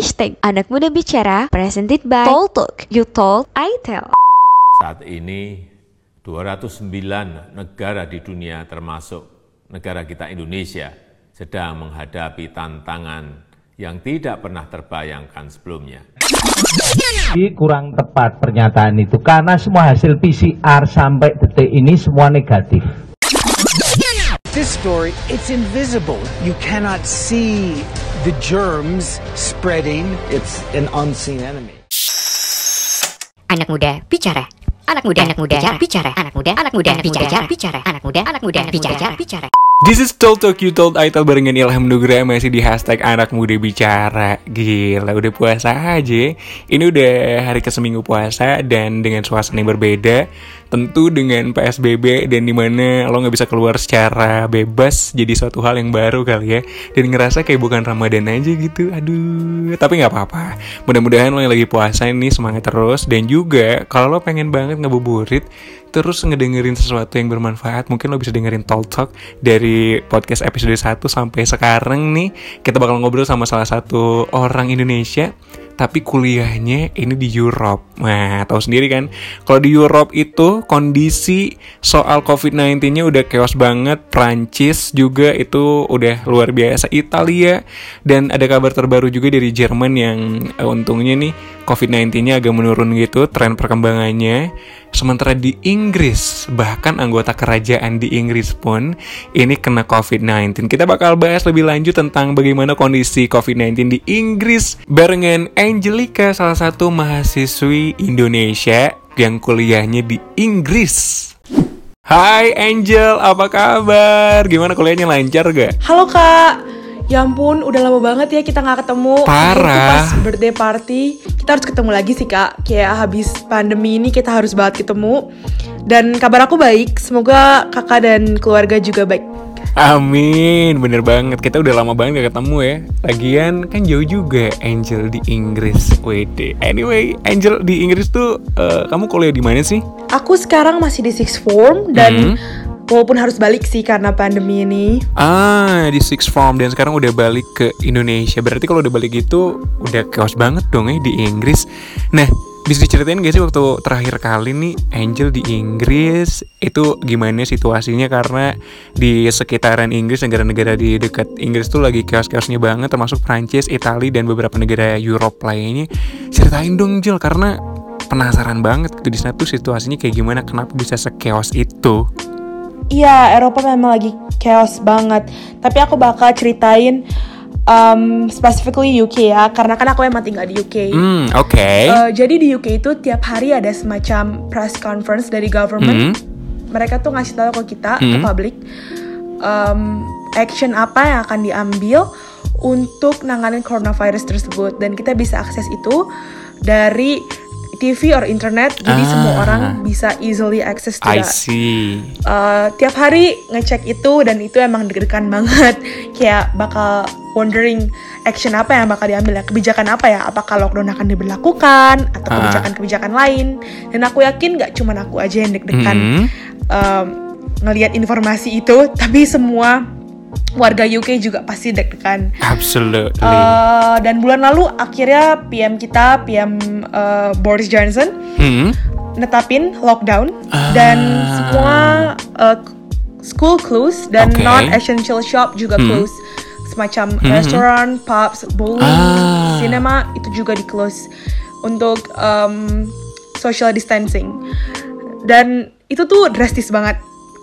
Hashtag Anak Muda Bicara presented by Talk. You talk, I tell. Saat ini 209 negara di dunia termasuk negara kita Indonesia sedang menghadapi tantangan yang tidak pernah terbayangkan sebelumnya. Ini kurang tepat pernyataan itu karena semua hasil PCR sampai detik ini semua negatif. This story, it's invisible. You cannot see the germs spreading. It's an unseen enemy. Anak muda bicara. Anak muda, anak muda bicara. Anak muda, anak muda bicara. Bicara. Anak muda, anak muda bicara. Bicara. This is Talk Talk You Told I Told barengan Ilham Nugra masih di hashtag anak muda bicara Gila udah puasa aja Ini udah hari ke seminggu puasa dan dengan suasana yang berbeda Tentu dengan PSBB dan di mana lo gak bisa keluar secara bebas Jadi suatu hal yang baru kali ya. Dan ngerasa kayak bukan Ramadan aja gitu Aduh. Tapi gak apa-apa. Mudah-mudahan lo yang lagi puasa ini semangat terus. Dan juga kalau lo pengen banget ngebuburit terus ngedengerin sesuatu yang bermanfaat mungkin lo bisa dengerin Talk Talk dari podcast episode 1 sampai sekarang nih. Kita bakal ngobrol sama salah satu orang Indonesia tapi kuliahnya ini di Europe. Nah, tahu sendiri kan, kalau di Europe itu kondisi soal COVID-19-nya udah chaos banget. Prancis juga itu udah luar biasa. Italia dan ada kabar terbaru juga dari Jerman yang uh, untungnya nih COVID-19-nya agak menurun gitu tren perkembangannya. Sementara di Inggris, bahkan anggota kerajaan di Inggris pun ini kena COVID-19. Kita bakal bahas lebih lanjut tentang bagaimana kondisi COVID-19 di Inggris barengan Angelica, salah satu mahasiswi Indonesia yang kuliahnya di Inggris. Hai Angel, apa kabar? Gimana kuliahnya lancar gak? Halo kak, ya ampun udah lama banget ya kita nggak ketemu. Parah. Pas birthday party, kita harus ketemu lagi sih kak. Kayak habis pandemi ini kita harus banget ketemu. Dan kabar aku baik, semoga kakak dan keluarga juga baik. Amin, bener banget. Kita udah lama banget gak ketemu ya. Lagian kan jauh juga Angel di Inggris. WD. Anyway, Angel di Inggris tuh eh, kamu kuliah di mana sih? Aku sekarang masih di sixth form dan Hmm. Walaupun harus balik sih karena pandemi ini. Ah, di Six Form dan sekarang udah balik ke Indonesia. Berarti kalau udah balik itu udah chaos banget dong ya di Inggris. Nah, bisa diceritain gak sih waktu terakhir kali nih Angel di Inggris itu gimana situasinya karena di sekitaran Inggris negara-negara di dekat Inggris tuh lagi chaos-chaosnya banget termasuk Prancis, Italia dan beberapa negara Europe lainnya. Ceritain dong Jel karena penasaran banget gitu di sana tuh situasinya kayak gimana kenapa bisa se-chaos itu. Iya, Eropa memang lagi chaos banget. Tapi aku bakal ceritain um, specifically UK ya, karena kan aku emang tinggal di UK. Hmm, oke. Eh, jadi di UK itu tiap hari ada semacam press conference dari government. Hmm. Mereka tuh ngasih tahu ke kita, ke Hmm. publik, um, action apa yang akan diambil untuk nanganin coronavirus tersebut. Dan kita bisa akses itu dari TV or internet, jadi Ah. semua orang bisa easily access to I that. see. Uh, tiap hari ngecek itu dan itu emang deg-degan banget kayak bakal wondering action apa yang bakal diambil ya kebijakan apa ya apakah lockdown akan diberlakukan atau Ah. kebijakan-kebijakan lain dan aku yakin nggak cuma aku aja yang deg-degan Hmm. um, ngelihat informasi itu tapi semua warga UK juga pasti deg-degan Absolutely. Uh, dan bulan lalu akhirnya PM kita PM uh, Boris Johnson Hmm. netapin lockdown dan Ah. semua uh, school close dan Oke. non essential shop juga Hmm. close semacam Hmm. restoran, pubs, bowling, Ah. cinema itu juga di close untuk um, social distancing dan itu tuh drastis banget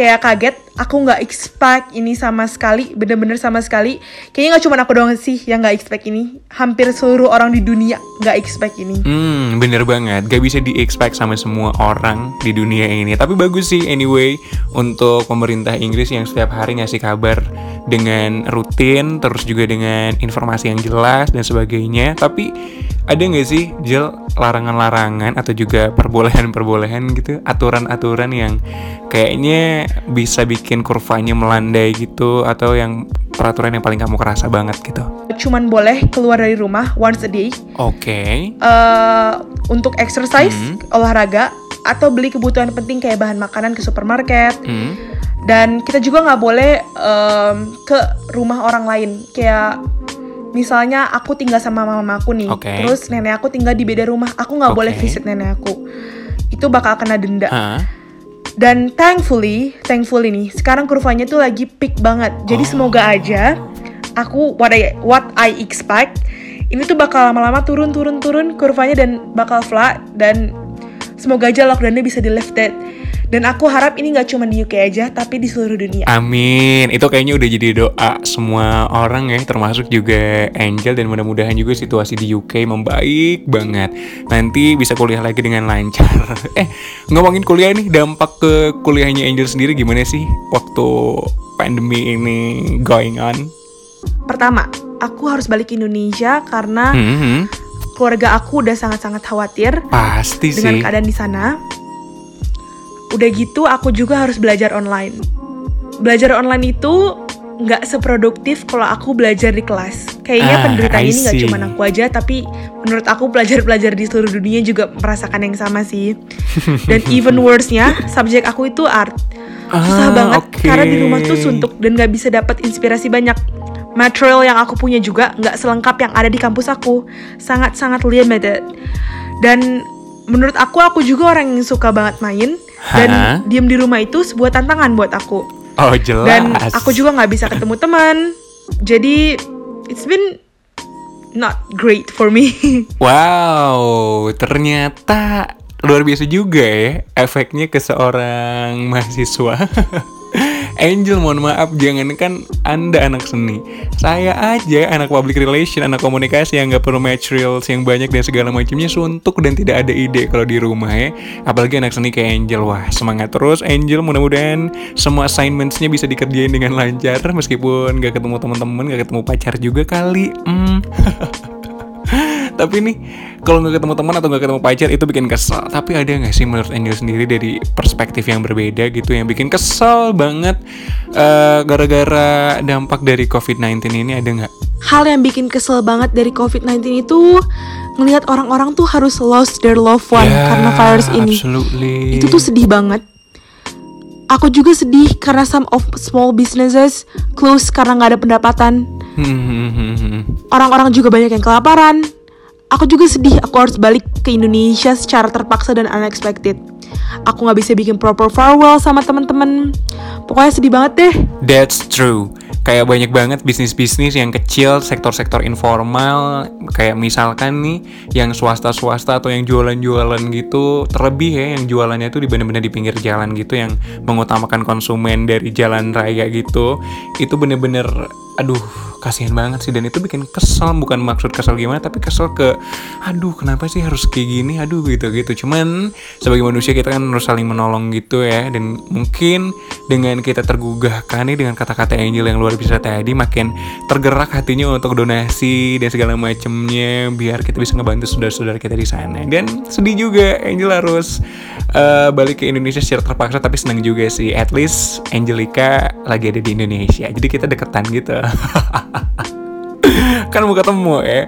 kayak kaget aku nggak expect ini sama sekali bener-bener sama sekali kayaknya nggak cuma aku doang sih yang nggak expect ini hampir seluruh orang di dunia nggak expect ini Hmm, bener banget. Gak bisa di-expect sama semua orang di dunia ini. Tapi bagus sih anyway untuk pemerintah Inggris yang setiap hari ngasih kabar dengan rutin, terus juga dengan informasi yang jelas dan sebagainya. Tapi ada nggak sih, Jel, larangan-larangan atau juga perbolehan-perbolehan gitu, aturan-aturan yang kayaknya bisa bikin kurvanya melandai gitu, atau yang peraturan yang paling kamu kerasa banget gitu? cuman boleh keluar dari rumah once a day Oke. eh, untuk exercise, Hmm. olahraga, atau beli kebutuhan penting kayak bahan makanan ke supermarket. Hmm. Dan kita juga nggak boleh em, ke rumah orang lain, kayak misalnya aku tinggal sama mama aku nih, Oke. terus nenek aku tinggal di beda rumah, aku nggak boleh Oke. visit nenek aku. Itu bakal kena denda. Hah? Dan thankfully, thankfully nih, sekarang kurvanya tuh lagi peak banget. Jadi Oh. semoga aja aku what I what I expect ini tuh bakal lama-lama turun turun turun kurvanya dan bakal flat dan semoga aja lockdownnya bisa di lifted. Dan aku harap ini nggak cuma di UK aja, tapi di seluruh dunia. Amin. Itu kayaknya udah jadi doa semua orang ya, termasuk juga Angel dan mudah-mudahan juga situasi di UK membaik banget. Nanti bisa kuliah lagi dengan lancar. eh, ngomongin kuliah nih, dampak ke kuliahnya Angel sendiri gimana sih waktu pandemi ini going on? Pertama, aku harus balik ke Indonesia karena Hmm, keluarga aku udah sangat-sangat khawatir pasti dengan sih. keadaan di sana. Udah gitu, aku juga harus belajar online. Belajar online itu nggak seproduktif kalau aku belajar di kelas. Kayaknya Ah, penderitaan ini nggak cuma aku aja, tapi menurut aku pelajar-pelajar di seluruh dunia juga merasakan yang sama sih. Dan even worse-nya, subjek aku itu art. Susah Ah, banget oke. karena di rumah tuh suntuk dan nggak bisa dapat inspirasi banyak. Material yang aku punya juga nggak selengkap yang ada di kampus aku. Sangat-sangat limited. Dan menurut aku, aku juga orang yang suka banget main. Dan diem di rumah itu sebuah tantangan buat aku. Oh jelas. Dan aku juga nggak bisa ketemu teman. Jadi, it's been not great for me. Wow, ternyata luar biasa juga ya efeknya ke seorang mahasiswa. Angel, mohon maaf, jangankan Anda anak seni. Saya aja anak public relation, anak komunikasi yang nggak perlu materials yang banyak dan segala macamnya suntuk dan tidak ada ide kalau di rumah ya. Apalagi anak seni kayak Angel. Wah, semangat terus Angel. Mudah-mudahan semua assignments-nya bisa dikerjain dengan lancar meskipun nggak ketemu teman-teman, nggak ketemu pacar juga kali. Hmm. Tapi nih kalau nggak ketemu teman atau nggak ketemu pacar itu bikin kesel. Tapi ada nggak sih menurut Angel sendiri dari perspektif yang berbeda gitu yang bikin kesel banget eh, gara-gara dampak dari COVID-19 ini ada nggak? Hal yang bikin kesel banget dari COVID-19 itu ngelihat orang-orang tuh harus lost their loved one Ya, karena virus ini. Absolutely. Itu tuh sedih banget. Aku juga sedih karena some of small businesses close karena nggak ada pendapatan. Hmm, hmm, hmm. Orang-orang juga banyak yang kelaparan. Aku juga sedih aku harus balik ke Indonesia secara terpaksa dan unexpected. Aku nggak bisa bikin proper farewell sama teman-teman. Pokoknya sedih banget deh. That's true. Kayak banyak banget bisnis-bisnis yang kecil, sektor-sektor informal, kayak misalkan nih yang swasta-swasta atau yang jualan-jualan gitu, terlebih ya yang jualannya tuh di bener-bener di pinggir jalan gitu yang mengutamakan konsumen dari jalan raya gitu. Itu bener-bener aduh kasihan banget sih. Dan itu bikin kesel bukan maksud kesel gimana tapi kesel ke aduh kenapa sih harus kayak gini? Aduh gitu gitu cuman sebagai manusia kita kan harus saling menolong gitu ya. Dan mungkin dengan kita tergugahkan nih dengan kata-kata Angel yang luar biasa tadi makin tergerak hatinya untuk donasi dan segala macemnya biar kita bisa ngebantu saudara-saudara kita di sana. Dan sedih juga Angel harus eh, balik ke Indonesia secara terpaksa tapi senang juga sih. At least Angelica lagi ada di Indonesia jadi kita deketan gitu kan mau ketemu ya.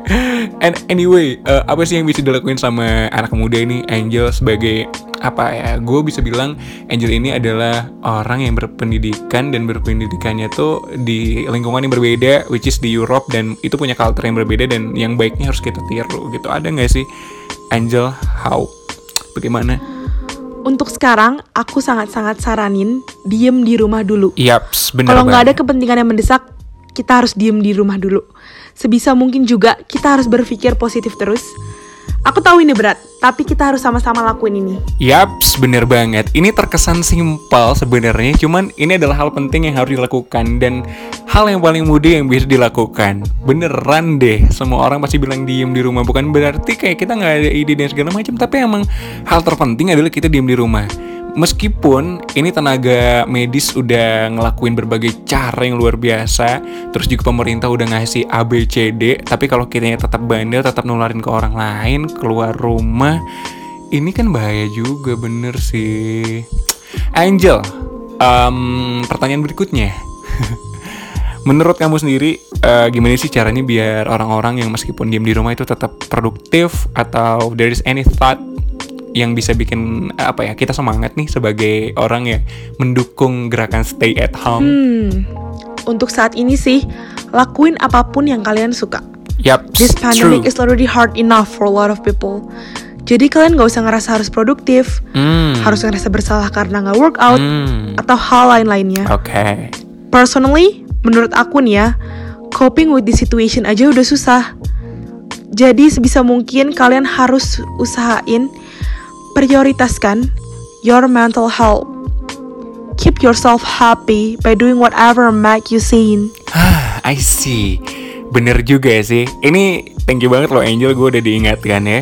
And anyway eh, apa sih yang bisa dilakuin sama anak muda ini Angel sebagai apa ya gue bisa bilang Angel ini adalah orang yang berpendidikan dan berpendidikannya tuh di lingkungan yang berbeda which is di Europe dan itu punya culture yang berbeda dan yang baiknya harus kita tiru gitu. Ada nggak sih Angel how? Bagaimana? Untuk sekarang, aku sangat-sangat saranin diem di rumah dulu. Yaps, bener Kalau nggak ada kepentingan yang mendesak, kita harus diem di rumah dulu. Sebisa mungkin juga kita harus berpikir positif terus. Aku tahu ini berat, tapi kita harus sama-sama lakuin ini. Yaps, bener banget. Ini terkesan simpel sebenarnya, cuman ini adalah hal penting yang harus dilakukan dan hal yang paling mudah yang bisa dilakukan. Beneran deh, semua orang pasti bilang diem di rumah. Bukan berarti kayak kita nggak ada ide dan segala macam, tapi emang hal terpenting adalah kita diem di rumah. Meskipun ini tenaga medis udah ngelakuin berbagai cara yang luar biasa, terus juga pemerintah udah ngasih ABCD, tapi kalau kita tetap bandel, tetap nularin ke orang lain, keluar rumah, ini kan bahaya juga bener sih. Angel, em, pertanyaan berikutnya. Menurut kamu sendiri, eh, gimana sih caranya biar orang-orang yang meskipun diem di rumah itu tetap produktif atau there is any thought yang bisa bikin eh, apa ya kita semangat nih sebagai orang yang mendukung gerakan stay at home. Hmm, untuk saat ini sih, lakuin apa pun yang kalian suka. Yap, This pandemic true. is already hard enough for a lot of people. Jadi kalian gak usah ngerasa harus produktif, Hmm. harus ngerasa bersalah karena nggak workout, Hmm. atau hal lain-lainnya. Oke. Personally, menurut aku nih ya, coping with the situation aja udah susah. Jadi sebisa mungkin kalian harus usahain prioritaskan your mental health. Keep yourself happy by doing whatever make you sane. Ah, I see. Bener juga sih. Ini thank you banget loh Angel, gue udah diingatkan ya.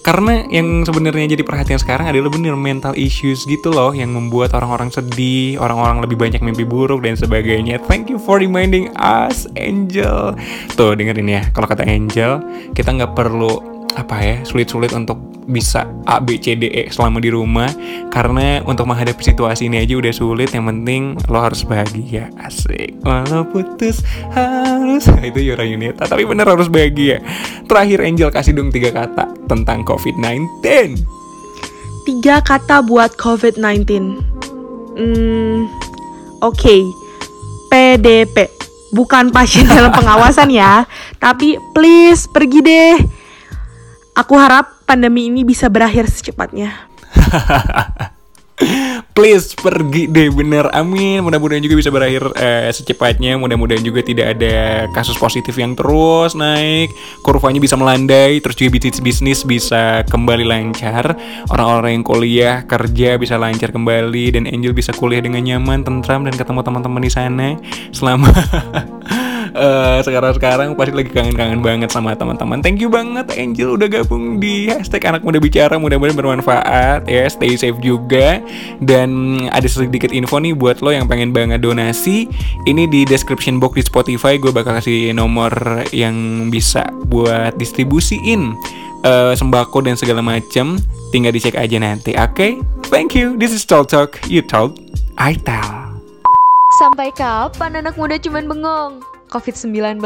Karena yang sebenarnya jadi perhatian sekarang adalah bener mental issues gitu loh yang membuat orang-orang sedih, orang-orang lebih banyak mimpi buruk dan sebagainya. Thank you for reminding us, Angel. Tuh dengerin ya, kalau kata Angel, kita nggak perlu apa ya sulit-sulit untuk bisa A B C D E selama di rumah karena untuk menghadapi situasi ini aja udah sulit yang penting lo harus bahagia asik walau putus harus itu Yura Yunita tapi bener harus bahagia terakhir Angel kasih dong tiga kata tentang COVID-19 Tiga kata buat COVID-19. Hmm, oke. PDP. Bukan pasien dalam pengawasan ya, tapi please pergi deh. Aku harap pandemi ini bisa berakhir secepatnya. Please pergi deh bener. Amin. Mudah-mudahan juga bisa berakhir eh, secepatnya. Mudah-mudahan juga tidak ada kasus positif yang terus naik. Kurvanya bisa melandai Terus juga bisnis-bisnis bisa kembali lancar. Orang-orang yang kuliah kerja bisa lancar kembali Dan Angel bisa kuliah dengan nyaman, tentram Dan ketemu teman-teman di sana. Selama eh, sekarang-sekarang pasti lagi kangen-kangen banget sama teman-teman. Thank you banget Angel udah gabung di hashtag anak muda bicara. Mudah-mudahan bermanfaat ya. Stay safe juga. Dan ada sedikit info nih buat lo yang pengen banget donasi. Ini di description box di Spotify gue bakal kasih nomor yang bisa buat distribusiin eh, sembako dan segala macem. Tinggal dicek aja nanti. Oke? Thank you. This is Talk Talk. You talk, I tell. Sampai kapan anak muda cuman bengong? COVID-19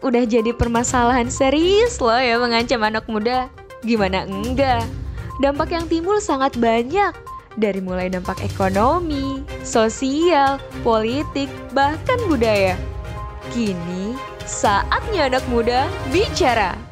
udah jadi permasalahan serius loh ya mengancam anak muda. Gimana enggak? Dampak yang timbul sangat banyak. Dari mulai dampak ekonomi, sosial, politik, bahkan budaya. Kini, saatnya anak muda bicara.